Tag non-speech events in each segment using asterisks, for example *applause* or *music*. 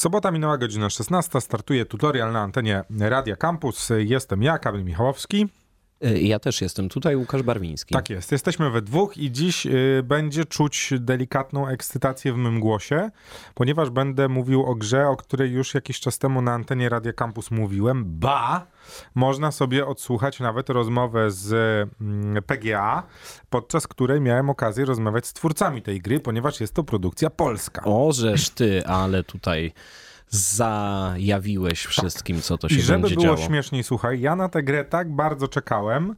Sobota minęła godzina 16, startuje tutorial na antenie Radia Campus. Jestem ja, Kamil Michałowski. Ja też jestem tutaj, Łukasz Barwiński. Tak jest, jesteśmy we dwóch i dziś y, będzie czuć delikatną ekscytację w mym głosie, ponieważ będę mówił o grze, o której już jakiś czas temu na antenie Radia Campus mówiłem. Ba! Można sobie odsłuchać nawet rozmowę z mm, PGA, podczas której miałem okazję rozmawiać z twórcami tej gry, ponieważ jest to produkcja polska. O, żeż ty, ale tutaj zajawiłeś wszystkim, co to się I żeby będzie było działo. śmieszniej, słuchaj, ja na tę grę tak bardzo czekałem,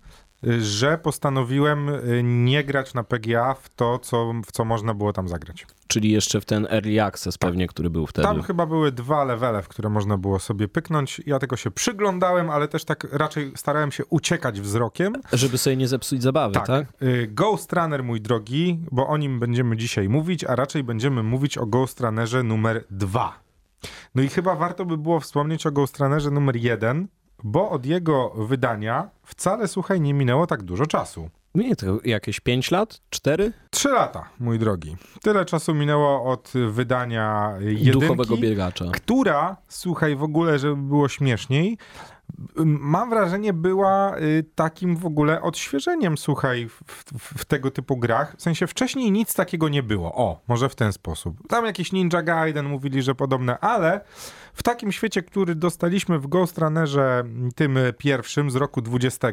że postanowiłem y, nie grać na PGA w to, co, w co można było tam zagrać. Czyli jeszcze w ten early access pewnie, który był wtedy. Tam chyba były dwa levele, w które można było sobie pyknąć. Ja tego się przyglądałem, ale też tak raczej starałem się uciekać wzrokiem. Żeby sobie nie zepsuć zabawy, tak? Y, Ghost Runner, mój drogi, bo o nim będziemy dzisiaj mówić, a raczej będziemy mówić o Ghost Runnerze numer dwa. No i chyba warto by było wspomnieć o Ghost Runnerze numer jeden, bo od jego wydania wcale, słuchaj, nie minęło tak dużo czasu. Nie, to jakieś 5 lat? 4? Trzy lata, mój drogi. Tyle czasu minęło od wydania jedynki. Duchowego biegacza. która, słuchaj, w ogóle, żeby było śmieszniej, mam wrażenie, była y, takim w ogóle odświeżeniem, słuchaj, w, w, tego typu grach. W sensie wcześniej nic takiego nie było. O, może w ten sposób. Tam jakiś Ninja Gaiden mówili, że podobne, ale w takim świecie, który dostaliśmy w Ghost Runnerze tym pierwszym z roku 20,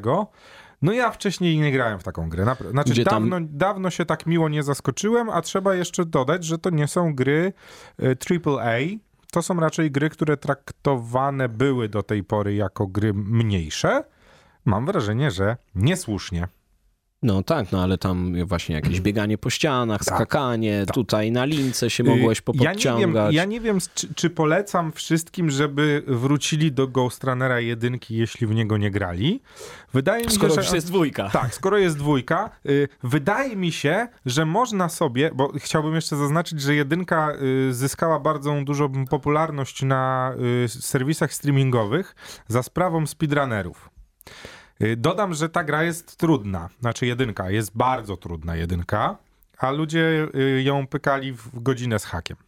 no ja wcześniej nie grałem w taką grę. Znaczy Gdzie tam- dawno, dawno się tak miło nie zaskoczyłem, a trzeba jeszcze dodać, że to nie są gry y, AAA. To są raczej gry, które traktowane były do tej pory jako gry mniejsze. Mam wrażenie, że niesłusznie. No tak, no ale tam właśnie jakieś bieganie po ścianach, Tak, skakanie, tak. tutaj na lince się mogłeś Y, Ja nie wiem, popodciągać. ja nie wiem czy, czy polecam wszystkim, żeby wrócili do Ghost Runnera jedynki, jeśli w niego nie grali. Wydaje mi się, Skoro że... już jest dwójka. Tak, skoro jest dwójka, y, wydaje mi się, że można sobie, bo chciałbym jeszcze zaznaczyć, że jedynka y, zyskała bardzo dużą popularność na y, serwisach streamingowych za sprawą speedrunnerów. Y, Dodam, że ta gra jest trudna, znaczy jedynka, jest bardzo trudna jedynka, a ludzie y, ją pykali w godzinę z hakiem. *laughs*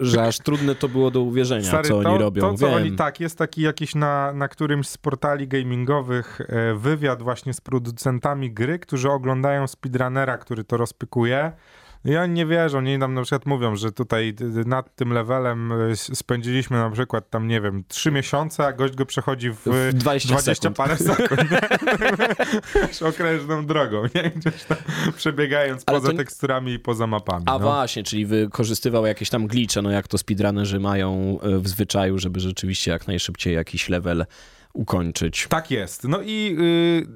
Że aż trudne to było do uwierzenia, Stary, co to, oni robią. To, co Wiem. oni, tak, jest taki jakiś na, na którymś z portali gamingowych e, wywiad właśnie z producentami gry, którzy oglądają speedrunnera, który to rozpykuje. I oni nie wierzą, nie nam na przykład mówią, że tutaj nad tym levelem e, spędziliśmy na przykład tam, nie wiem, trzy miesiące, a gość go przechodzi w, W 20 sekund. parę *laughs* sekund. Okrężną drogą, nie? Gdzieś tam przebiegając Ale poza to- teksturami i poza mapami. A no. właśnie, czyli wykorzystywał jakieś tam glicze, no jak to speedrunnerzy mają e, w zwyczaju, żeby rzeczywiście jak najszybciej jakiś level ukończyć. Tak jest. No i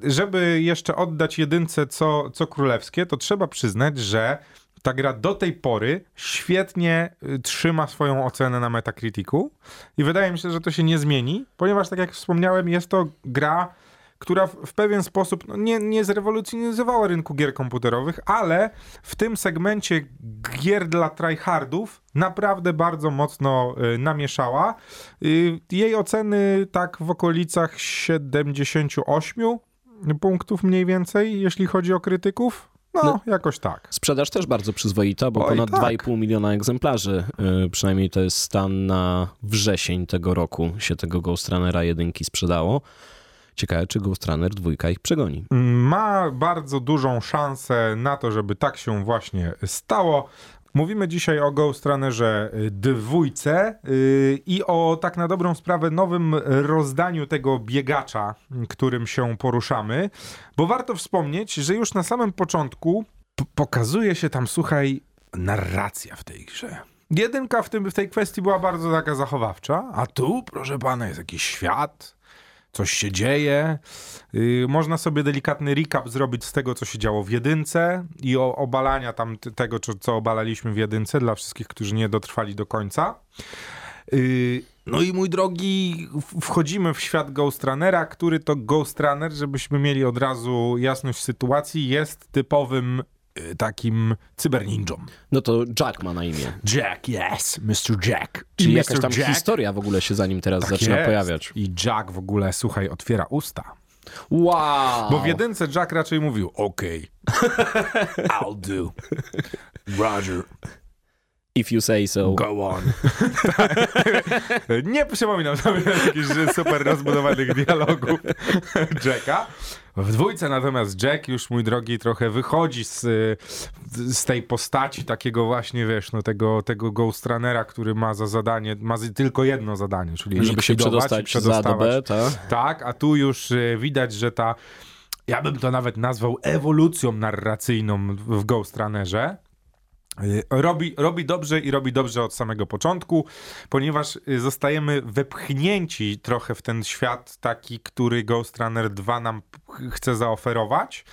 y, żeby jeszcze oddać jedynce co, co królewskie, to trzeba przyznać, że ta gra do tej pory świetnie y, trzyma swoją ocenę na Metacriticu i wydaje mi się, że to się nie zmieni, ponieważ tak jak wspomniałem, jest to gra, która w, pewien sposób no, nie, nie zrewolucjonizowała rynku gier komputerowych, ale w tym segmencie gier dla tryhardów naprawdę bardzo mocno y, namieszała. Y, jej oceny tak w okolicach 78 punktów mniej więcej, jeśli chodzi o krytyków. No, No. jakoś tak. Sprzedaż też bardzo przyzwoita, bo Oj, ponad tak. 2,5 miliona egzemplarzy, y, przynajmniej to jest stan na wrzesień tego roku, się tego Ghost Runnera jedynki sprzedało. Ciekawe, czy Ghost Runner dwójka ich przegoni. ma bardzo dużą szansę na to, żeby tak się właśnie stało. Mówimy dzisiaj o Ghost Runnerze y, dwójce yy, i o tak na dobrą sprawę nowym rozdaniu tego biegacza, y, którym się poruszamy, bo warto wspomnieć, że już na samym początku pokazuje się tam, słuchaj, narracja w tej grze. Jedynka w, tym, w tej kwestii była bardzo taka zachowawcza, a tu, proszę pana, jest jakiś świat, coś się dzieje. Yy, można sobie delikatny recap zrobić z tego, co się działo w jedynce i o obalania tam tego, co, obalaliśmy w jedynce dla wszystkich, którzy nie dotrwali do końca. Yy, no i mój drogi, wchodzimy w świat Ghost Runnera, który to Ghost Runner, żebyśmy mieli od razu jasność sytuacji, jest typowym takim cyberninją. No to Jack ma na imię. Jack, yes, Mr. Jack. Czyli I jakaś Mr. tam Jack, historia w ogóle się za nim teraz tak zaczyna jest. pojawiać. I Jack w ogóle, słuchaj, otwiera usta. Wow! Bo w jedynce Jack raczej mówił, okej, *laughs* I'll do. Roger. If you say so. Go on. *laughs* Nie przypominam sobie jakichś super rozbudowanych dialogów Jacka. W dwójce natomiast Jack już, mój drogi, trochę wychodzi z, z tej postaci takiego właśnie, wiesz, no tego, tego Ghost Runnera, który ma za zadanie, ma tylko jedno zadanie, czyli żeby się przedostać, przedostawać. Z tak? tak, a tu już y, widać, że ta ja bym to nawet nazwał ewolucją narracyjną w Ghost Runnerze. Y, robi, robi dobrze i robi dobrze od samego początku, ponieważ y, zostajemy wepchnięci trochę w ten świat taki, który Ghost Runner 2 nam chce zaoferować.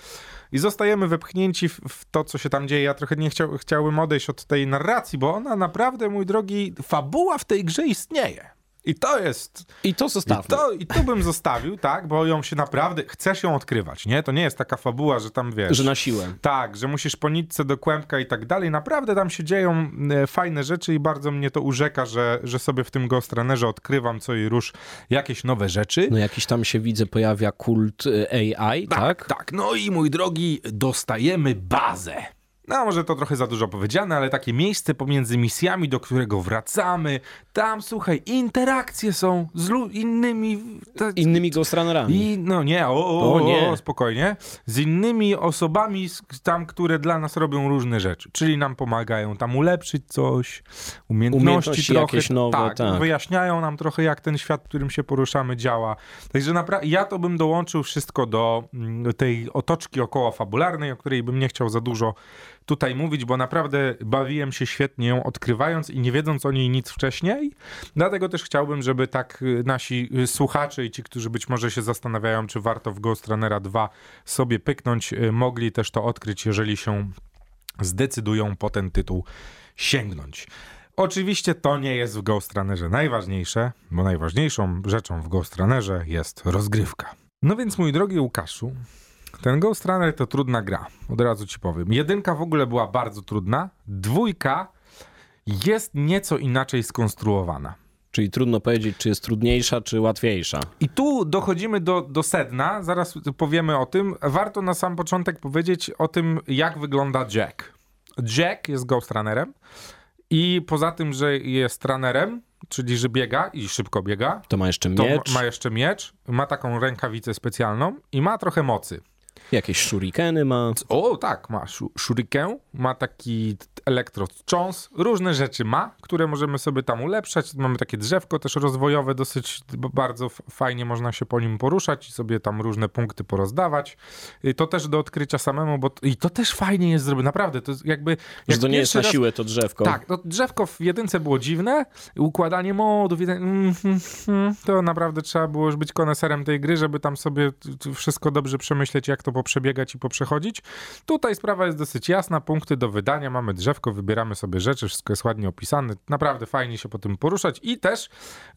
I zostajemy wepchnięci w, w, to, co się tam dzieje. Ja trochę nie chciał, chciałbym odejść od tej narracji, bo ona naprawdę, mój drogi, fabuła w tej grze istnieje. I to jest. I to zostawmy. I to, I to bym zostawił, tak, bo ją się naprawdę. Chcesz ją odkrywać, nie? To nie jest taka fabuła, że tam wiesz. Że na siłę. Tak, że musisz po nitce do kłębka i tak dalej. Naprawdę tam się dzieją e, fajne rzeczy i bardzo mnie to urzeka, że, że sobie w tym Ghost Runnerze odkrywam co i róż jakieś nowe rzeczy. No jakiś tam się widzę pojawia kult e, AI, tak? Tak, tak. No i mój drogi, dostajemy bazę. No, może to trochę za dużo powiedziane, ale takie miejsce pomiędzy misjami, do którego wracamy. Tam, słuchaj, interakcje są z innymi... Ta, innymi Ghost I, no nie, o, o, o, nie, o, spokojnie. Z innymi osobami tam, które dla nas robią różne rzeczy. Czyli nam pomagają tam ulepszyć coś, umiejętności, umiejętności trochę. jakieś nowe, tak, tak. Wyjaśniają nam trochę, jak ten świat, w którym się poruszamy, działa. Także naprawdę, ja to bym dołączył wszystko do mm, tej otoczki około fabularnej, o której bym nie chciał za dużo tutaj mówić, bo naprawdę bawiłem się świetnie ją odkrywając i nie wiedząc o niej nic wcześniej. Dlatego też chciałbym, żeby tak y, nasi y, słuchacze i ci, którzy być może się zastanawiają, czy warto w Ghost Runnera 2 sobie pyknąć, y, mogli też to odkryć, jeżeli się zdecydują po ten tytuł sięgnąć. Oczywiście to nie jest w Ghost Runnerze najważniejsze, bo najważniejszą rzeczą w Ghost Runnerze jest rozgrywka. No więc mój drogi Łukaszu, ten Ghost Runner to trudna gra, od razu ci powiem. Jedynka w ogóle była bardzo trudna, dwójka jest nieco inaczej skonstruowana. Czyli trudno powiedzieć, czy jest trudniejsza, czy łatwiejsza. I tu dochodzimy do, do sedna, zaraz powiemy o tym. Warto na sam początek powiedzieć o tym, jak wygląda Jack. Jack jest Ghost Runnerem i poza tym, że jest runnerem, czyli że biega i szybko biega, to ma jeszcze miecz. ma jeszcze miecz, ma taką rękawicę specjalną i ma trochę mocy. Jakieś shurikeny ma. O, tak, ma shuriken, ma taki elektrocząs, różne rzeczy ma, które możemy sobie tam ulepszać. Mamy takie drzewko też rozwojowe, dosyć bardzo fajnie można się po nim poruszać i sobie tam różne punkty porozdawać. I to też do odkrycia samemu, bo i to też fajnie jest zrobione, naprawdę, to jest jakby... Że to nie jest na raz... siłę to drzewko. Tak, to drzewko w jedynce było dziwne, układanie modów, mm, mm, mm, to naprawdę trzeba było już być koneserem tej gry, żeby tam sobie wszystko dobrze przemyśleć, jak to poprzebiegać i poprzechodzić. Tutaj sprawa jest dosyć jasna, punkty do wydania, mamy drzewko, wybieramy sobie rzeczy, wszystko jest ładnie opisane, naprawdę fajnie się po tym poruszać i też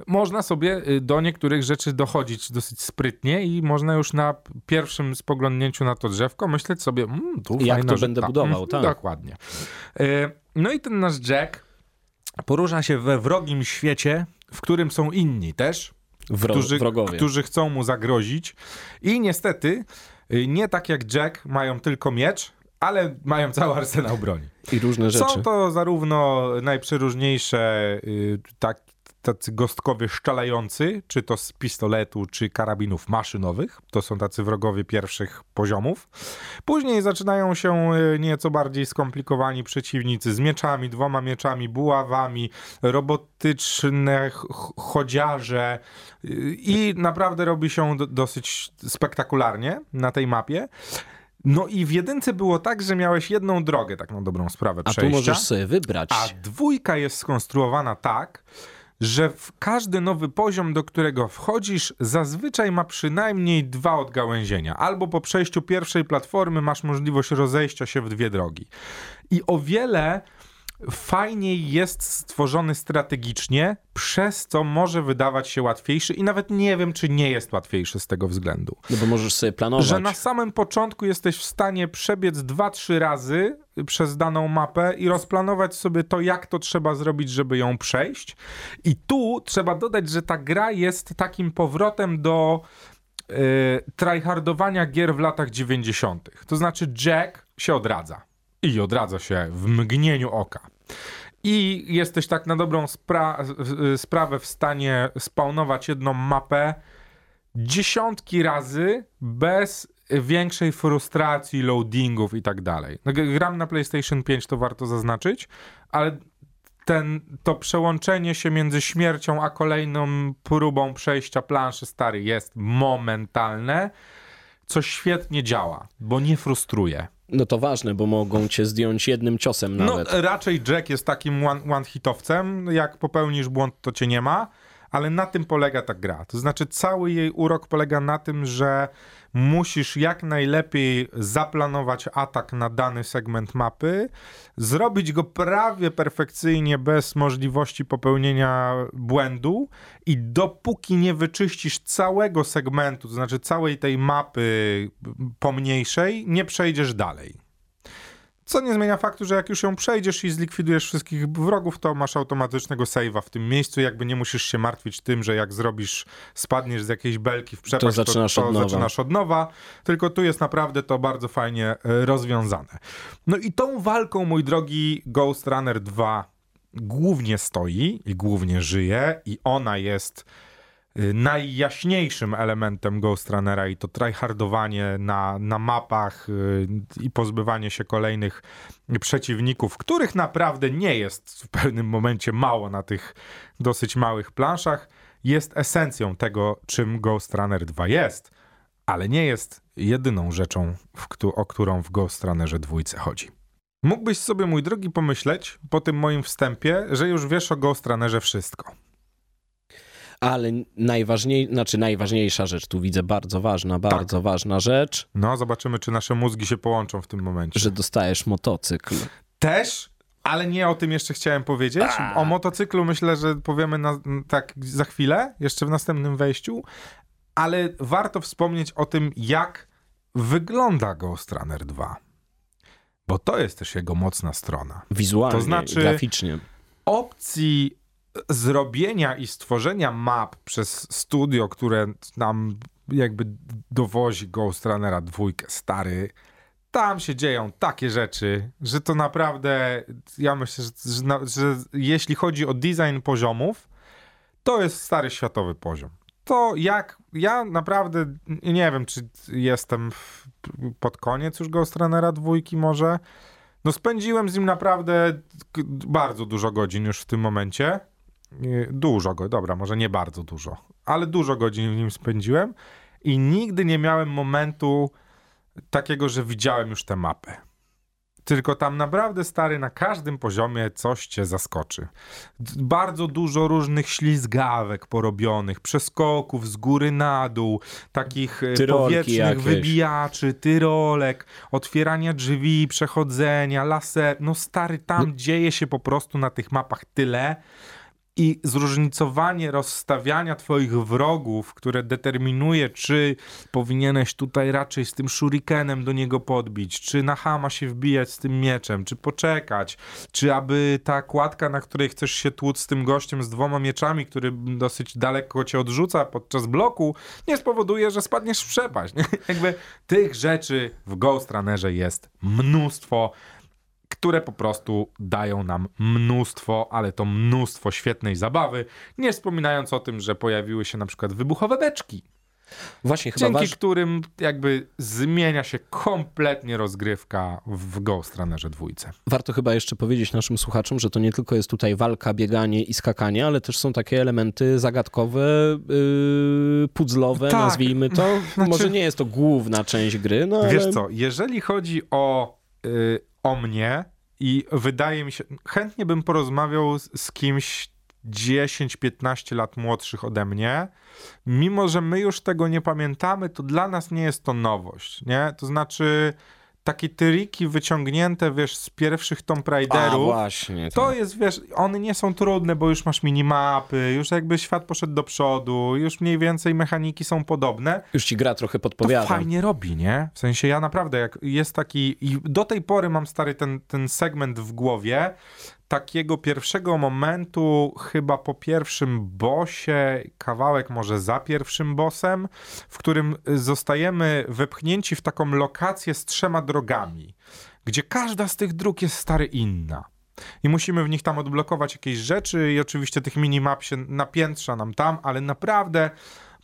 można sobie y, do niektórych rzeczy dochodzić dosyć sprytnie i można już na pierwszym spoglądnięciu na to drzewko myśleć sobie, mmm, tu Jak to będę budował, tak. Dokładnie. Y, no i ten nasz Jack porusza się we wrogim świecie, w którym są inni też, Wro którzy, wrogowie. którzy chcą mu zagrozić i niestety nie tak jak Jack, mają tylko miecz, ale mają cały arsenał broni. I różne rzeczy. Są to zarówno najprzeróżniejsze y, tak, tacy gostkowie szczelający, czy to z pistoletu, czy karabinów maszynowych. To są tacy wrogowie pierwszych poziomów. Później zaczynają się y, nieco bardziej skomplikowani przeciwnicy z mieczami, dwoma mieczami, buławami, robotyczne chodziarze y, i naprawdę robi się dosyć spektakularnie na tej mapie. No i w jedynce było tak, że miałeś jedną drogę, tak na dobrą sprawę przejścia. A tu możesz sobie wybrać. A dwójka jest skonstruowana tak, że w każdy nowy poziom, do którego wchodzisz, zazwyczaj ma przynajmniej dwa odgałęzienia. Albo po przejściu pierwszej platformy masz możliwość rozejścia się w dwie drogi. I o wiele fajniej jest stworzony strategicznie, przez co może wydawać się łatwiejszy i nawet nie wiem, czy nie jest łatwiejszy z tego względu. No bo możesz sobie planować. Że na samym początku jesteś w stanie przebiec dwa, trzy razy przez daną mapę i rozplanować sobie to, jak to trzeba zrobić, żeby ją przejść. I tu trzeba dodać, że ta gra jest takim powrotem do yy, tryhardowania gier w latach 90. To znaczy Jack się odradza. I odradza się w mgnieniu oka. i jesteś tak na dobrą spra sprawę w stanie spawnować jedną mapę dziesiątki razy bez większej frustracji, loadingów i tak dalej. No, gram na PlayStation 5, to warto zaznaczyć, ale ten, to przełączenie się między śmiercią a kolejną próbą przejścia planszy stary jest momentalne, co świetnie działa, bo nie frustruje. No to ważne, bo mogą cię zdjąć jednym ciosem no, nawet. No raczej Jack jest takim one-hitowcem, one jak popełnisz błąd, to cię nie ma, ale na tym polega ta gra. To znaczy cały jej urok polega na tym, że musisz jak najlepiej zaplanować atak na dany segment mapy, zrobić go prawie perfekcyjnie, bez możliwości popełnienia błędu, i dopóki nie wyczyścisz całego segmentu, to znaczy całej tej mapy pomniejszej, nie przejdziesz dalej. Co nie zmienia faktu, że jak już ją przejdziesz i zlikwidujesz wszystkich wrogów, to masz automatycznego save'a w tym miejscu. Jakby nie musisz się martwić tym, że jak zrobisz, spadniesz z jakiejś belki w przepaść, to, zaczynasz, to, to od zaczynasz od nowa. Tylko tu jest naprawdę to bardzo fajnie e, rozwiązane. No i tą walką, mój drogi, Ghost Runner 2 głównie stoi i głównie żyje i ona jest najjaśniejszym elementem Ghost Runnera i to tryhardowanie na, na mapach y, i pozbywanie się kolejnych przeciwników, których naprawdę nie jest w pewnym momencie mało na tych dosyć małych planszach, jest esencją tego, czym Ghost Runner 2 jest, ale nie jest jedyną rzeczą, o którą w Ghost Runnerze dwójce chodzi. Mógłbyś sobie, mój drogi, pomyśleć po tym moim wstępie, że już wiesz o Ghost Runnerze wszystko. Ale najważniej, znaczy najważniejsza rzecz, tu widzę bardzo ważna, bardzo tak. ważna rzecz. No, zobaczymy, czy nasze mózgi się połączą w tym momencie. Że dostajesz motocykl. Też, ale nie o tym jeszcze chciałem powiedzieć. A. O motocyklu myślę, że powiemy na, tak za chwilę, jeszcze w następnym wejściu, ale warto wspomnieć o tym, jak wygląda Ghost Runner 2. Bo to jest też jego mocna strona. Wizualnie, to znaczy, graficznie. Opcji zrobienia i stworzenia map przez studio, które nam jakby dowozi Ghost Runnera dwójkę stary, tam się dzieją takie rzeczy, że to naprawdę, ja myślę, że, że, że jeśli chodzi o design poziomów, to jest stary światowy poziom. To jak, ja naprawdę nie wiem, czy jestem w, pod koniec już Ghost Runnera dwójki może. No spędziłem z nim naprawdę bardzo dużo godzin już w tym momencie. Dużo go, dobra, może nie bardzo dużo, ale dużo godzin w nim spędziłem i nigdy nie miałem momentu takiego, że widziałem już tę mapę. Tylko tam naprawdę stary na każdym poziomie coś cię zaskoczy. Bardzo dużo różnych ślizgawek porobionych, przeskoków z góry na dół, takich e, Tyrolki powietrznych jakieś. wybijaczy, tyrolek, otwierania drzwi, przechodzenia, laser. No stary, tam no. dzieje się po prostu na tych mapach tyle, i zróżnicowanie rozstawiania twoich wrogów, które determinuje, czy powinieneś tutaj raczej z tym shurikenem do niego podbić, czy na hama się wbijać z tym mieczem, czy poczekać, czy aby ta kładka, na której chcesz się tłuc z tym gościem z dwoma mieczami, który dosyć daleko cię odrzuca podczas bloku, nie spowoduje, że spadniesz w przepaść. *laughs* Jakby tych rzeczy w Ghost Runnerze jest mnóstwo które po prostu dają nam mnóstwo, ale to mnóstwo świetnej zabawy, nie wspominając o tym, że pojawiły się na przykład wybuchowe beczki. Właśnie, chyba Dzięki waż... którym jakby zmienia się kompletnie rozgrywka w Ghost Runnerze dwójce. Warto chyba jeszcze powiedzieć naszym słuchaczom, że to nie tylko jest tutaj walka, bieganie i skakanie, ale też są takie elementy zagadkowe, yy, puzzlowe, tak. nazwijmy to. *laughs* Znaczy... Może nie jest to główna część gry, no Wiesz ale... co, jeżeli chodzi o, yy, o mnie, i wydaje mi się, chętnie bym porozmawiał z, z kimś 10-15 lat młodszych ode mnie, mimo że my już tego nie pamiętamy, to dla nas nie jest to nowość, nie? To znaczy takie triki wyciągnięte, wiesz, z pierwszych Tomb Raiderów. A, właśnie. To tak. jest, wiesz, one nie są trudne, bo już masz minimapy, już jakby świat poszedł do przodu, już mniej więcej mechaniki są podobne. Już ci gra trochę podpowiada. To fajnie robi, nie? W sensie ja naprawdę, jak jest taki, i do tej pory mam stary ten, ten segment w głowie, takiego pierwszego momentu, chyba po pierwszym bosie, kawałek może za pierwszym bossem, w którym zostajemy wepchnięci w taką lokację z trzema drogami, gdzie każda z tych dróg jest stary inna. I musimy w nich tam odblokować jakieś rzeczy i oczywiście tych minimap się napiętrza nam tam, ale naprawdę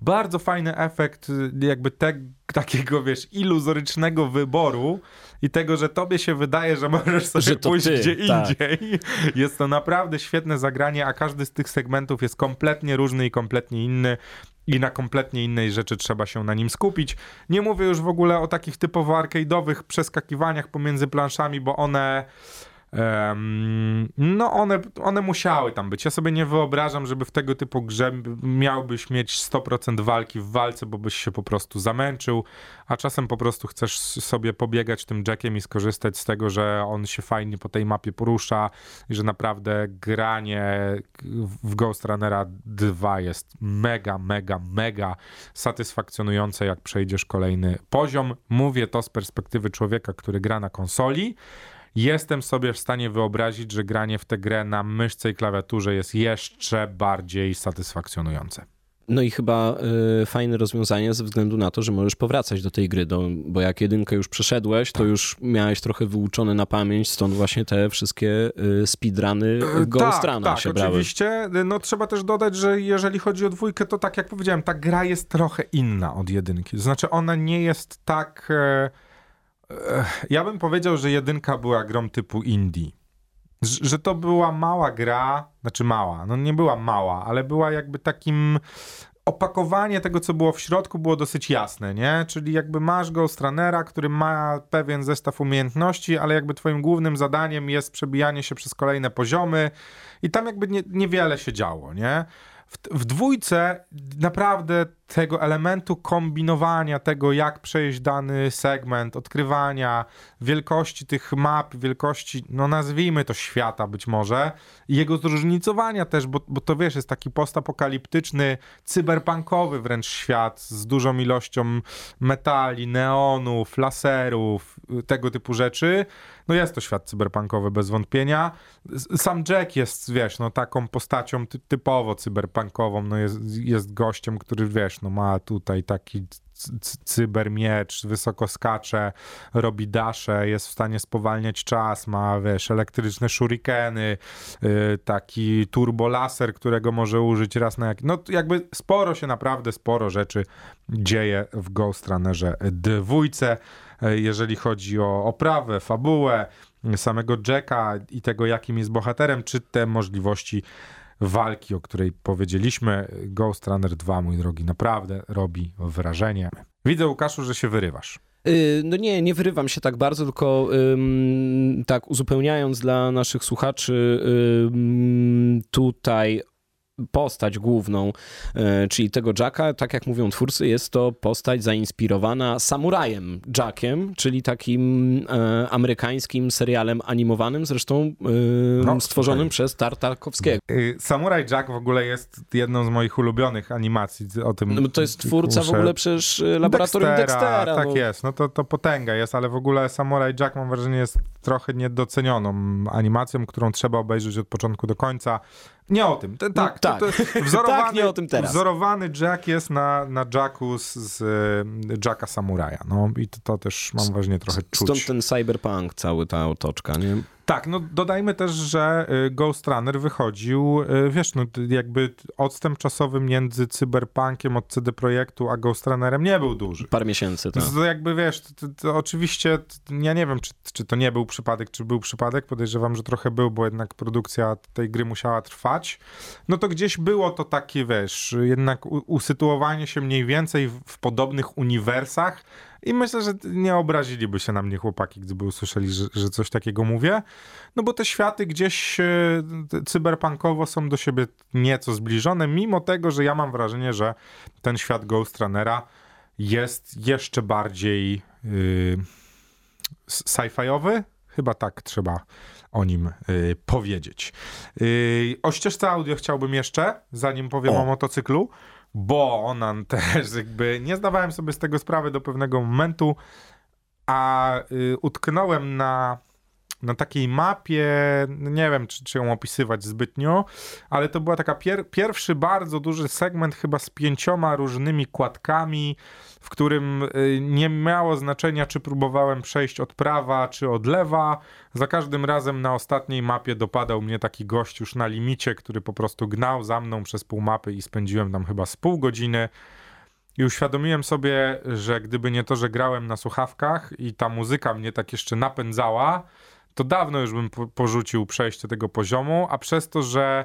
bardzo fajny efekt y, jakby te, takiego, wiesz, iluzorycznego wyboru i tego, że tobie się wydaje, że możesz sobie że pójść ty, gdzie tak. indziej. *laughs* Jest to naprawdę świetne zagranie, a każdy z tych segmentów jest kompletnie różny i kompletnie inny i na kompletnie innej rzeczy trzeba się na nim skupić. Nie mówię już w ogóle o takich typowo arcade'owych przeskakiwaniach pomiędzy planszami, bo one No one, one musiały tam być. Ja sobie nie wyobrażam, żeby w tego typu grze miałbyś mieć 100% walki w walce, bo byś się po prostu zamęczył, a czasem po prostu chcesz sobie pobiegać tym jackiem i skorzystać z tego, że on się fajnie po tej mapie porusza i że naprawdę granie w Ghost Runnera 2 jest mega, mega, mega satysfakcjonujące, jak przejdziesz kolejny poziom. Mówię to z perspektywy człowieka, który gra na konsoli, jestem sobie w stanie wyobrazić, że granie w tę grę na myszce i klawiaturze jest jeszcze bardziej satysfakcjonujące. No i chyba y, fajne rozwiązanie ze względu na to, że możesz powracać do tej gry, do, bo jak jedynkę już przeszedłeś, to tak. już miałeś trochę wyuczone na pamięć, stąd właśnie te wszystkie y, speedruny e, Ghost tak, tak, się brały. oczywiście. No trzeba też dodać, że jeżeli chodzi o dwójkę, to tak jak powiedziałem, ta gra jest trochę inna od jedynki. To znaczy ona nie jest tak... E ja bym powiedział, że jedynka była grą typu indie. Że to była mała gra, znaczy mała, no nie była mała, ale była jakby takim opakowanie tego, co było w środku, było dosyć jasne, nie? Czyli jakby masz Ghost Runnera, który ma pewien zestaw umiejętności, ale jakby twoim głównym zadaniem jest przebijanie się przez kolejne poziomy i tam jakby nie, niewiele się działo, nie? W, w dwójce naprawdę tego elementu kombinowania, tego jak przejść dany segment, odkrywania wielkości tych map, wielkości, no nazwijmy to świata być może, i jego zróżnicowania też, bo, bo to wiesz, jest taki postapokaliptyczny, cyberpunkowy wręcz świat z dużą ilością metali, neonów, laserów, tego typu rzeczy. No jest to świat cyberpunkowy bez wątpienia. Sam Jack jest, wiesz, no taką postacią ty typowo cyberpunkową, no jest, jest gościem, który, wiesz, no ma tutaj taki cybermiecz, wysoko skacze, robi dasze, jest w stanie spowalniać czas, ma, wiesz, elektryczne shurikeny, yy, taki turbolaser, którego może użyć raz na jak... No jakby sporo się, naprawdę sporo rzeczy dzieje w Ghost Runnerze dwójce, jeżeli chodzi o oprawę, fabułę, samego Jacka i tego, jakim jest bohaterem, czy te możliwości walki, o której powiedzieliśmy. Ghost Runner 2, mój drogi, naprawdę robi wrażenie. Widzę, Łukaszu, że się wyrywasz. Y, no nie, nie wyrywam się tak bardzo, tylko tak uzupełniając dla naszych słuchaczy, ym, tutaj postać główną, e, czyli tego Jacka, tak jak mówią twórcy, jest to postać zainspirowana samurajem Jackiem, czyli takim e, amerykańskim serialem animowanym, zresztą e, no, stworzonym okay. przez Tartakowskiego. Y, Samuraj Jack w ogóle jest jedną z moich ulubionych animacji. O tym no, to jest twórca muszę... w ogóle przecież laboratorium Dextera. Dextera tak no. jest, no to, to potęga jest, ale w ogóle Samuraj Jack mam wrażenie jest trochę niedocenioną animacją, którą trzeba obejrzeć od początku do końca. Nie o tym. Ten, tak, tak. To, to *laughs* wzorowany, tak, nie o tym teraz. Wzorowany Jack jest na, na Jacku z, z Jacka Samuraja. No i to, to też mam wrażenie trochę czuć. Stąd ten cyberpunk, cały ta otoczka, nie? Tak, no dodajmy też, że y, Ghost Runner wychodził, y, wiesz, no jakby odstęp czasowy między cyberpunkiem od CD Projektu a Ghost Runnerem nie był duży. Parę miesięcy, tak. To jakby, wiesz, to, to oczywiście, ja nie wiem, czy, czy to nie był przypadek, czy był przypadek, podejrzewam, że trochę był, bo jednak produkcja tej gry musiała trwać. No to gdzieś było to takie, wiesz, jednak usytuowanie się mniej więcej w, w podobnych uniwersach, i myślę, że nie obraziliby się na mnie chłopaki, gdyby usłyszeli, że, że coś takiego mówię. No bo te światy gdzieś e, cyberpunkowo są do siebie nieco zbliżone, mimo tego, że ja mam wrażenie, że ten świat Ghost Runnera jest jeszcze bardziej yy, sci-fiowy. Chyba tak trzeba o nim yy, powiedzieć. Yy, o ścieżce audio chciałbym jeszcze, zanim powiem o, o motocyklu bo ona *laughs* też jakby nie zdawałem sobie z tego sprawy do pewnego momentu, a y, utknąłem na na takiej mapie, nie wiem czy, czy ją opisywać zbytnio, ale to była taka pier pierwszy bardzo duży segment chyba z pięcioma różnymi kładkami, w którym y, nie miało znaczenia, czy próbowałem przejść od prawa, czy od lewa. Za każdym razem na ostatniej mapie dopadał mnie taki gość już na limicie, który po prostu gnał za mną przez pół mapy i spędziłem tam chyba z pół godziny. I uświadomiłem sobie, że gdyby nie to, że grałem na słuchawkach i ta muzyka mnie tak jeszcze napędzała, to dawno już bym po porzucił przejście tego poziomu, a przez to, że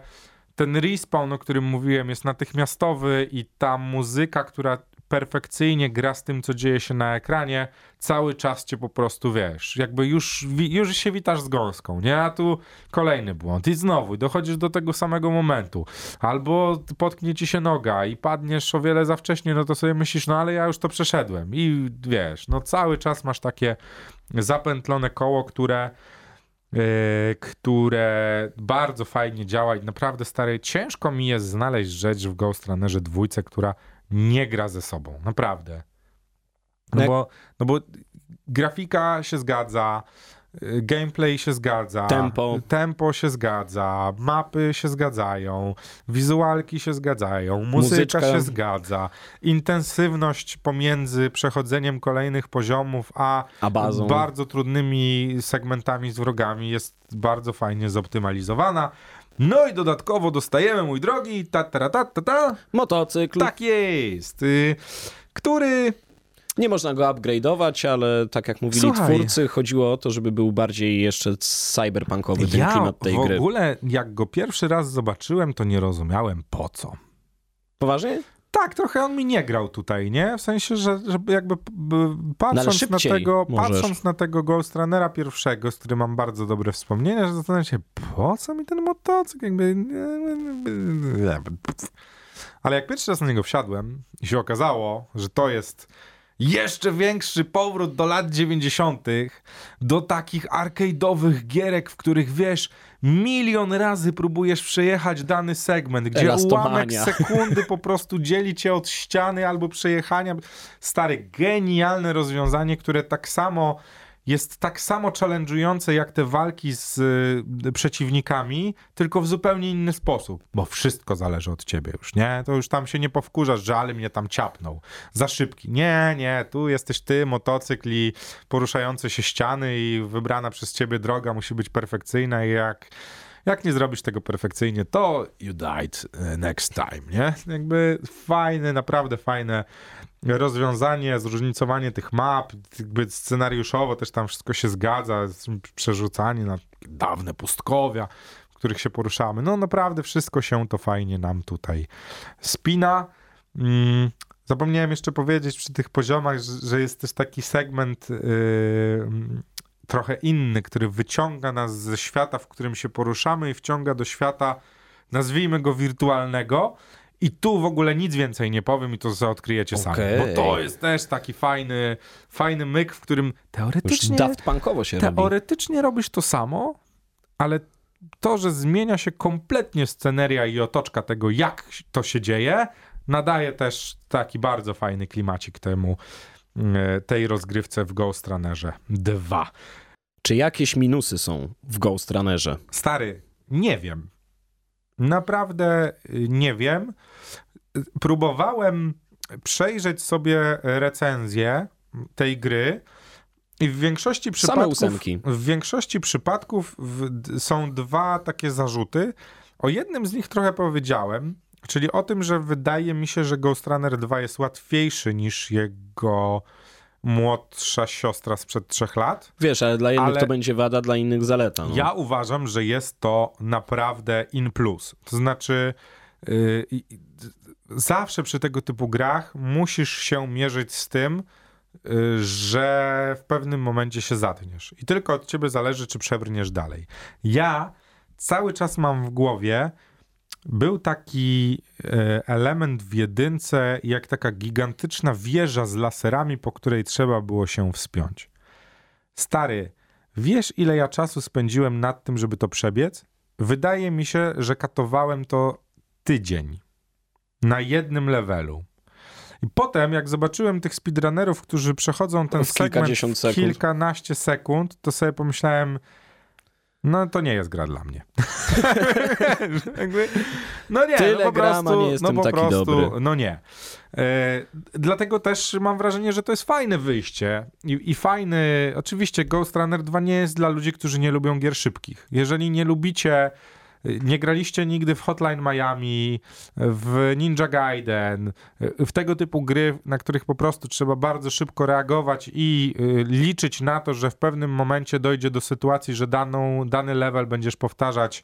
ten respawn, o którym mówiłem, jest natychmiastowy i ta muzyka, która perfekcyjnie gra z tym, co dzieje się na ekranie, cały czas cię po prostu wiesz, jakby już, już się witasz z gąską, nie? A tu kolejny błąd i znowu dochodzisz do tego samego momentu. Albo potknie ci się noga i padniesz o wiele za wcześnie, no to sobie myślisz, no ale ja już to przeszedłem i wiesz, no cały czas masz takie zapętlone koło, które Yy, które bardzo fajnie działa i naprawdę stary, ciężko mi jest znaleźć rzecz w Ghost Runnerze dwójce, która nie gra ze sobą. Naprawdę. No, bo, no bo grafika się zgadza, gameplay się zgadza, tempo. tempo się zgadza, mapy się zgadzają, wizualki się zgadzają, muzyka Muzyczka. się zgadza, intensywność pomiędzy przechodzeniem kolejnych poziomów a, a bardzo trudnymi segmentami z wrogami jest bardzo fajnie zoptymalizowana. No i dodatkowo dostajemy, mój drogi, ta, ta, ta, ta, ta. Motocykl. Tak jest. Y, który nie można go upgrade'ować, ale tak jak mówili Słuchaj, twórcy, chodziło o to, żeby był bardziej jeszcze cyberpunkowy ten ja klimat tej gry. w ogóle jak go pierwszy raz zobaczyłem, to nie rozumiałem po co. Poważnie? Tak, trochę on mi nie grał tutaj, nie? W sensie, że, że jakby patrząc no, na tego, patrząc na tego Ghost Runnera pierwszego, z którym mam bardzo dobre wspomnienia, że zastanawiam się, po co mi ten motocykl? Jakby... Ale jak pierwszy raz na niego wsiadłem i się okazało, że to jest jeszcze większy powrót do lat 90., do takich arcade'owych gierek, w których wiesz, milion razy próbujesz przejechać dany segment, gdzie ułamek sekundy po prostu dzieli cię od ściany albo przejechania. Stare, genialne rozwiązanie, które tak samo jest tak samo challenge'ujące jak te walki z y, przeciwnikami, tylko w zupełnie inny sposób, bo wszystko zależy od ciebie już, nie? To już tam się nie powkurzasz, że ale mnie tam ciapnął. Za szybki. Nie, nie, tu jesteś ty, motocykl i poruszające się ściany i wybrana przez ciebie droga musi być perfekcyjna i jak jak nie zrobisz tego perfekcyjnie, to you died y, next time, nie? Jakby fajne, naprawdę fajne rozwiązanie, zróżnicowanie tych map, jakby scenariuszowo też tam wszystko się zgadza, przerzucanie na dawne pustkowia, w których się poruszamy. No naprawdę wszystko się to fajnie nam tutaj spina. Mm, zapomniałem jeszcze powiedzieć przy tych poziomach, że, jest też taki segment yy, trochę inny, który wyciąga nas ze świata, w którym się poruszamy i wciąga do świata, nazwijmy go wirtualnego, i tu w ogóle nic więcej nie powiem i to sobie odkryjecie okay. sami. Bo to jest też taki fajny, fajny myk, w którym teoretycznie... Już Daft Punkowo się Teoretycznie robi. robisz to samo, ale to, że zmienia się kompletnie sceneria i otoczka tego, jak to się dzieje, nadaje też taki bardzo fajny klimacik temu, mm, tej rozgrywce w Ghost Runnerze 2. Czy jakieś minusy są w Ghost Runnerze? Stary, nie wiem. Naprawdę y, nie wiem. Próbowałem przejrzeć sobie recenzję tej gry i w większości przypadków, w większości przypadków w, są dwa takie zarzuty. O jednym z nich trochę powiedziałem, czyli o tym, że wydaje mi się, że Ghost Runner 2 jest łatwiejszy niż jego młodsza siostra sprzed trzech lat. Wiesz, ale dla jednych ale to będzie wada, dla innych zaleta. No. Ja uważam, że jest to naprawdę in plus. To znaczy, yy, zawsze przy tego typu grach musisz się mierzyć z tym, yy, że w pewnym momencie się zatniesz. I tylko od ciebie zależy, czy przebrniesz dalej. Ja cały czas mam w głowie, był taki e, element w jedynce, jak taka gigantyczna wieża z laserami, po której trzeba było się wspiąć. Stary, wiesz ile ja czasu spędziłem nad tym, żeby to przebiec? Wydaje mi się, że katowałem to tydzień na jednym levelu. I potem, jak zobaczyłem tych speedrunnerów, którzy przechodzą ten w segment w kilkanaście sekund, to sobie pomyślałem, no to nie jest gra dla mnie. *laughs* no nie, Tyle no po prostu, nie jestem no po taki prostu, dobry. No nie. E, dlatego też mam wrażenie, że to jest fajne wyjście i, i fajny, oczywiście Ghost Runner 2 nie jest dla ludzi, którzy nie lubią gier szybkich. Jeżeli nie lubicie nie graliście nigdy w Hotline Miami, w Ninja Gaiden, w tego typu gry, na których po prostu trzeba bardzo szybko reagować i y, liczyć na to, że w pewnym momencie dojdzie do sytuacji, że daną, dany level będziesz powtarzać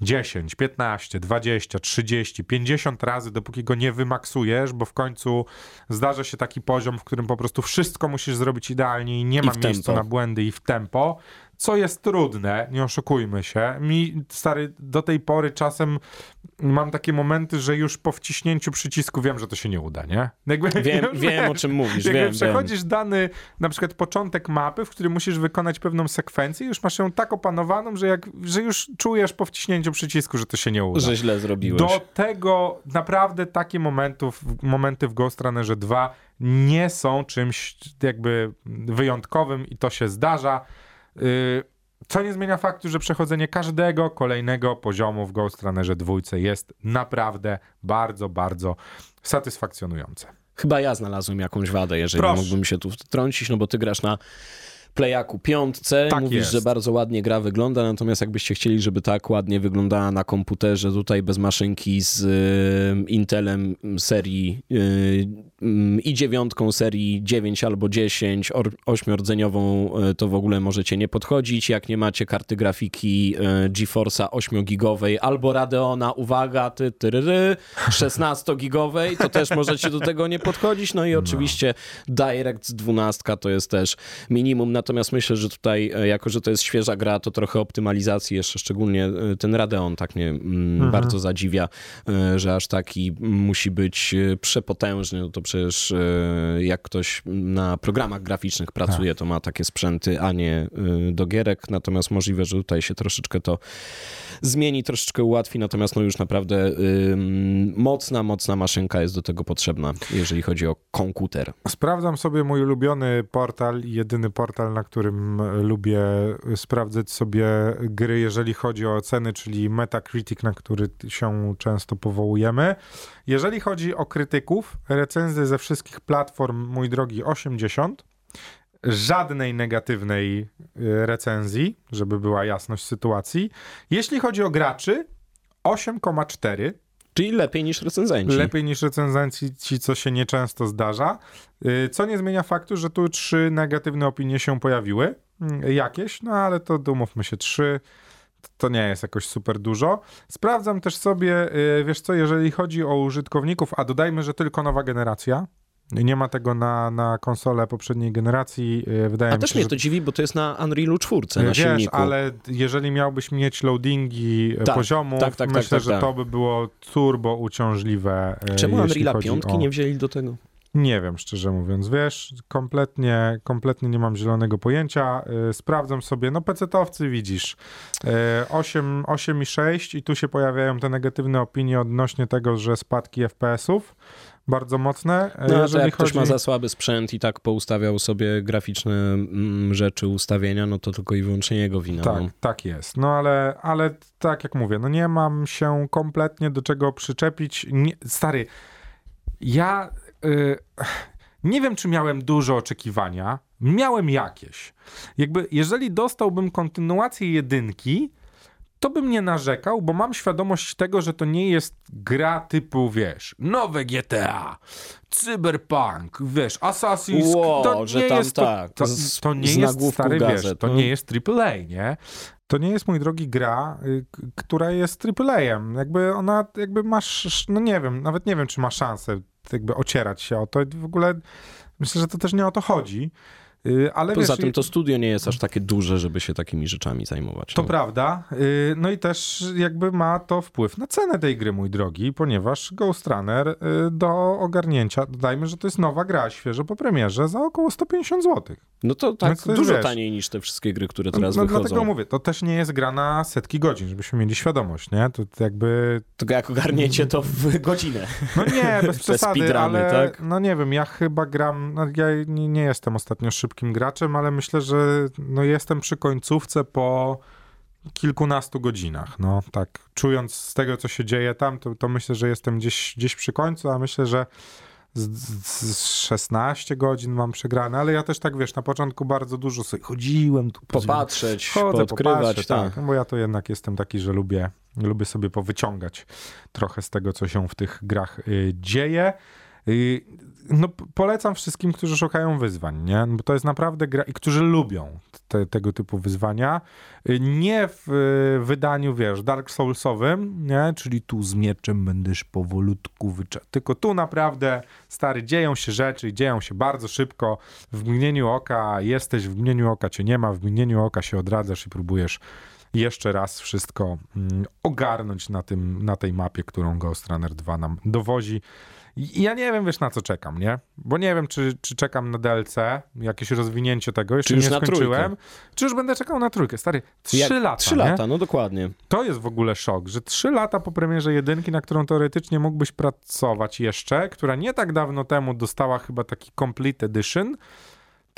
10, 15, 20, 30, 50 razy, dopóki go nie wymaksujesz, bo w końcu zdarza się taki poziom, w którym po prostu wszystko musisz zrobić idealnie i nie I ma w miejsca na błędy i w tempo, co jest trudne, nie oszukujmy się. Mi, stary, do tej pory czasem mam takie momenty, że już po wciśnięciu przycisku wiem, że to się nie uda, nie? Jakby, Wiem, *laughs* już wiem o czym mówisz, jakby wiem, przechodzisz dany, na przykład początek mapy, w którym musisz wykonać pewną sekwencję, już masz ją tak opanowaną, że, jak, że już czujesz po wciśnięciu przycisku, że to się nie uda. wiem, że źle zrobiłeś. Do tego naprawdę takie momentów, momenty w Ghost Runnerze 2 nie są czymś jakby wyjątkowym i to się zdarza. Yy, Co nie zmienia faktu, że przechodzenie każdego kolejnego poziomu w Ghost Runnerze 2 jest naprawdę bardzo, bardzo satysfakcjonujące. Chyba ja znalazłem jakąś wadę, jeżeli Proszę. mógłbym się tu wtrącić, no bo ty grasz na Playaku piątce, Tak mówisz, jest. że bardzo ładnie gra wygląda, natomiast jakbyście chcieli, żeby tak ładnie wyglądała na komputerze, tutaj bez maszynki z y, Intelem serii y, i dziewiątką serii 9 albo 10, or, ośmiordzeniową, y, to w ogóle możecie nie podchodzić. Jak nie macie karty grafiki y, GeForce'a 8-gigowej albo Radeona, uwaga, ty, tyryry, 16-gigowej, to też możecie do tego nie podchodzić. No i oczywiście DirectX 12 to jest też minimum, natomiast myślę, że tutaj, e, jako że to jest świeża gra, to trochę optymalizacji jeszcze, szczególnie e, ten Radeon tak mnie mm, bardzo zadziwia, e, że aż taki musi być e, przepotężny, no to przecież e, jak ktoś na programach graficznych pracuje, to ma takie sprzęty, a nie e, do gierek, natomiast możliwe, że tutaj się troszeczkę to zmieni, troszeczkę ułatwi, natomiast no już naprawdę mocna, mocna maszynka jest do tego potrzebna, jeżeli chodzi o komputer. Sprawdzam sobie mój ulubiony portal, jedyny portal, na którym lubię sprawdzać sobie gry, jeżeli chodzi o oceny, czyli Metacritic, na który się często powołujemy. Jeżeli chodzi o krytyków, recenzje ze wszystkich platform, mój drogi, 80. Żadnej negatywnej y, recenzji, żeby była jasność sytuacji. Jeśli chodzi o graczy, 8,4. Czyli lepiej niż recenzenci. Lepiej niż recenzenci, ci, co się nieczęsto zdarza. Y, Co nie zmienia faktu, że tu trzy negatywne opinie się pojawiły. Mm, Jakieś, no ale to umówmy się, trzy to nie jest jakoś super dużo. Sprawdzam też sobie, y, wiesz co, jeżeli chodzi o użytkowników, a dodajmy, że tylko nowa generacja. Nie ma tego na, na konsolę poprzedniej generacji. y, Wydaje A mi też się, mnie że to dziwi, bo to jest na Unrealu 4 na Wiesz, silniku. ale jeżeli miałbyś mieć loadingi e, Tak, poziomów, tak, tak, tak, myślę, tak, że tak. to by było turbo uciążliwe. Czemu Unreala chodzi 5 o... nie wzięli do tego? Nie wiem, szczerze mówiąc, wiesz, kompletnie, kompletnie nie mam zielonego pojęcia. E, Sprawdzam sobie, no pecetowcy widzisz, e, 8, 8 i 6 i tu się pojawiają te negatywne opinie odnośnie tego, że spadki FPS-ów bardzo mocne. E, No, a to jeżeli jak ktoś chodzi... ma za słaby sprzęt i tak poustawiał sobie graficzne mm, rzeczy, ustawienia, no to tylko i wyłącznie jego wina. Tak, no. tak jest. No ale, ale tak jak mówię, no nie mam się kompletnie do czego przyczepić. Nie, stary, ja y, nie wiem, czy miałem duże oczekiwania. Miałem jakieś. Jakby, jeżeli dostałbym kontynuację jedynki, to bym nie narzekał, bo mam świadomość tego, że to nie jest gra typu, wiesz, nowe GTA, Cyberpunk, wiesz, Assassin's Ło, to że nie tam jest to, tak, to, z- to nie jest stary, wiesz, gazet, to no. nie jest AAA, nie? To nie jest, mój drogi, gra, y, która jest AAA-em. Jakby ona, jakby masz, no nie wiem, nawet nie wiem, czy ma szansę jakby ocierać się o to. W ogóle myślę, że to też nie o to chodzi. Y, Ale Poza wiesz, tym to studio nie jest aż takie duże, żeby się takimi rzeczami zajmować. to no. prawda. Y, No i też jakby ma to wpływ na cenę tej gry, mój drogi, ponieważ Ghost Runner y, do ogarnięcia, dodajmy, że to jest nowa gra, świeżo po premierze, za około 150 zł. No to tak Więc dużo wiesz, taniej niż te wszystkie gry, które teraz no wychodzą. dlatego mówię, to też nie jest gra na setki godzin, żebyśmy mieli świadomość, nie? To jakby, Tylko jak ogarniecie to w *laughs* godzinę. no nie, bez *laughs* przesady, ale tak? no nie wiem, ja chyba gram, no ja nie, nie jestem ostatnio szybkim graczem, ale myślę, że no jestem przy końcówce po kilkunastu godzinach. No tak, czując z tego, co się dzieje tam, to, to myślę, że jestem gdzieś, gdzieś przy końcu, a myślę, że z, z 16 godzin mam przegrane, ale ja też tak, wiesz, na początku bardzo dużo sobie chodziłem. Tu, popatrzeć, chodzę, popatrzeć, tak. tak. Bo ja to jednak jestem taki, że lubię, lubię sobie powyciągać trochę z tego, co się w tych grach y, dzieje. No, polecam wszystkim, którzy szukają wyzwań, nie? Bo to jest naprawdę gra i którzy lubią te, tego typu wyzwania. Y, Nie w y, wydaniu, wiesz, Dark Soulsowym, nie? Czyli tu z mieczem będziesz powolutku wycza... Tylko tu naprawdę, stary, dzieją się rzeczy, i dzieją się bardzo szybko. W mgnieniu oka jesteś, w mgnieniu oka cię nie ma, w mgnieniu oka się odradzasz i próbujesz jeszcze raz wszystko mm, ogarnąć na, tym, na tej mapie, którą Ghost Runner 2 nam dowozi. I ja nie wiem, wiesz, na co czekam, nie? Bo nie wiem, czy, czy czekam na DLC, jakieś rozwinięcie tego, jeszcze Czy już nie skończyłem. Czy już będę czekał na trójkę? Stary, trzy Jak- lata, Trzy nie? lata, no dokładnie. To jest w ogóle szok, że trzy lata po premierze jedynki, na którą teoretycznie mógłbyś pracować jeszcze, która nie tak dawno temu dostała chyba taki Complete Edition,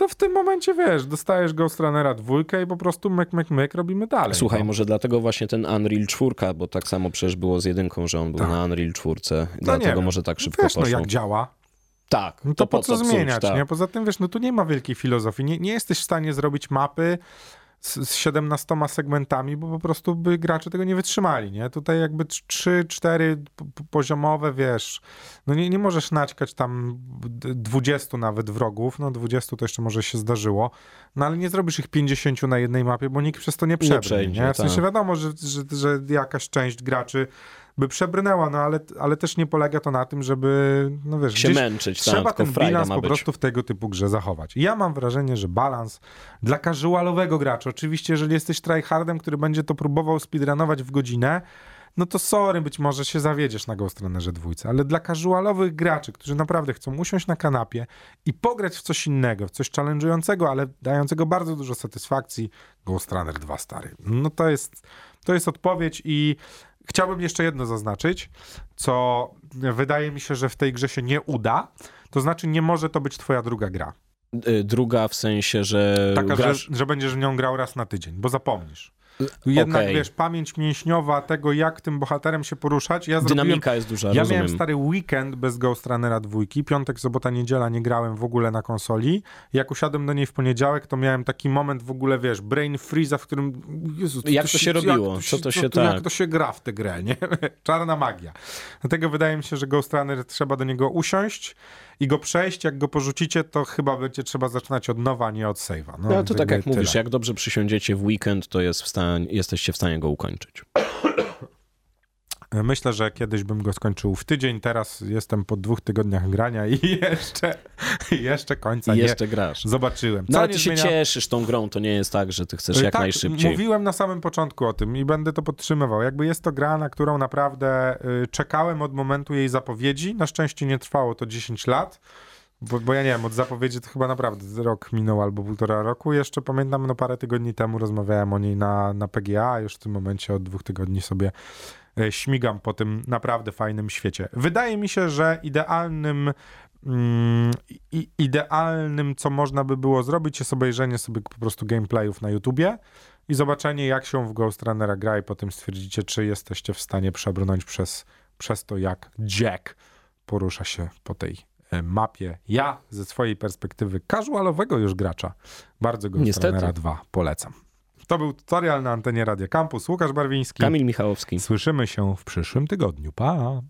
to w tym momencie, wiesz, dostajesz Ghost Runnera dwójkę i po prostu myk, myk, myk, robimy dalej. Słuchaj, no. może dlatego właśnie ten Unreal 4, bo tak samo przecież było z jedynką, że on był Tak. na Unreal 4, No dlatego może tak szybko Wiesz, no poszło. jak działa, Tak, no to, po co psuć, zmieniać, tak. nie? Poza tym, wiesz, no tu nie ma wielkiej filozofii. Nie, nie jesteś w stanie zrobić mapy z, z 17 segmentami, bo po prostu by gracze tego nie wytrzymali, nie? Tutaj jakby 3, 4 poziomowe, wiesz, no nie, nie możesz naćkać tam d- 20 nawet wrogów, no 20 to jeszcze może się zdarzyło, no ale nie zrobisz ich 50 na jednej mapie, bo nikt przez to nie przebrnie, nie? przejdzie, W sensie tak. wiadomo, że, że, że jakaś część graczy by przebrnęła, no ale, ale też nie polega to na tym, żeby, no wiesz, Się męczyć, tak, trzeba tylko ten bilans po prostu w tego typu grze zachować. Ja mam wrażenie, że balans dla casualowego gracza, oczywiście jeżeli jesteś tryhardem, który będzie to próbował speedrunować w godzinę, no to sorry, być może się zawiedziesz na Ghost Runnerze dwójce, ale dla casualowych graczy, którzy naprawdę chcą usiąść na kanapie i pograć w coś innego, w coś challenge'ującego, ale dającego bardzo dużo satysfakcji, Ghost Runner 2 stary. No to jest, to jest odpowiedź i chciałbym jeszcze jedno zaznaczyć, co wydaje mi się, że w tej grze się nie uda, to znaczy nie może to być twoja druga gra. Y, Druga w sensie, że Taka, grasz... że, że będziesz w nią grał raz na tydzień, bo zapomnisz. Jednak, Okej. wiesz, pamięć mięśniowa tego, jak tym bohaterem się poruszać. Ja zrobiłem, Dynamika jest duża, ja rozumiem. miałem stary weekend bez Ghost Runnera dwójki, piątek, sobota, niedziela nie grałem w ogóle na konsoli. Jak usiadłem do niej w poniedziałek, to miałem taki moment w ogóle, wiesz, brain freeza, w którym Jezu, Jak to się robiło? Jak Co to się Jak tak? to się gra w tę grę, nie? *laughs* Czarna magia. Dlatego wydaje mi się, że Ghost Runner trzeba do niego usiąść i go przejść. Jak go porzucicie, to chyba będzie trzeba zaczynać od nowa, a nie od save'a. No to tak jak mówisz, tyle. jak dobrze przysiądziecie w weekend, to jest w jesteście w stanie go ukończyć. Myślę, że kiedyś bym go skończył w tydzień, teraz jestem po dwóch tygodniach grania i *laughs* jeszcze, jeszcze końca I nie jeszcze grasz. zobaczyłem. No Co ale nie ty się zmienia- cieszysz tą grą, to nie jest tak, że ty chcesz Y, jak tak, najszybciej. Mówiłem na samym początku o tym i będę to podtrzymywał. Jakby jest to gra, na którą naprawdę y, czekałem od momentu jej zapowiedzi. Na szczęście nie trwało to 10 lat. Bo, bo ja nie wiem, od zapowiedzi to chyba naprawdę rok minął albo półtora roku. Jeszcze pamiętam, no parę tygodni temu rozmawiałem o niej na, na PGA, już w tym momencie od dwóch tygodni sobie e, śmigam po tym naprawdę fajnym świecie. Wydaje mi się, że idealnym mm, idealnym, co można by było zrobić, jest obejrzenie sobie po prostu gameplayów na YouTubie i zobaczenie, jak się w Ghost Runnera gra i potem stwierdzicie, czy jesteście w stanie przebrnąć przez, przez to, jak Jack porusza się po tej e, mapie. Ja ze swojej perspektywy casualowego już gracza bardzo Ghost Niestety. Runnera 2 polecam. To był tutorial na antenie Radio Campus. Łukasz Barwiński. Kamil Michałowski. Słyszymy się w przyszłym tygodniu. Pa!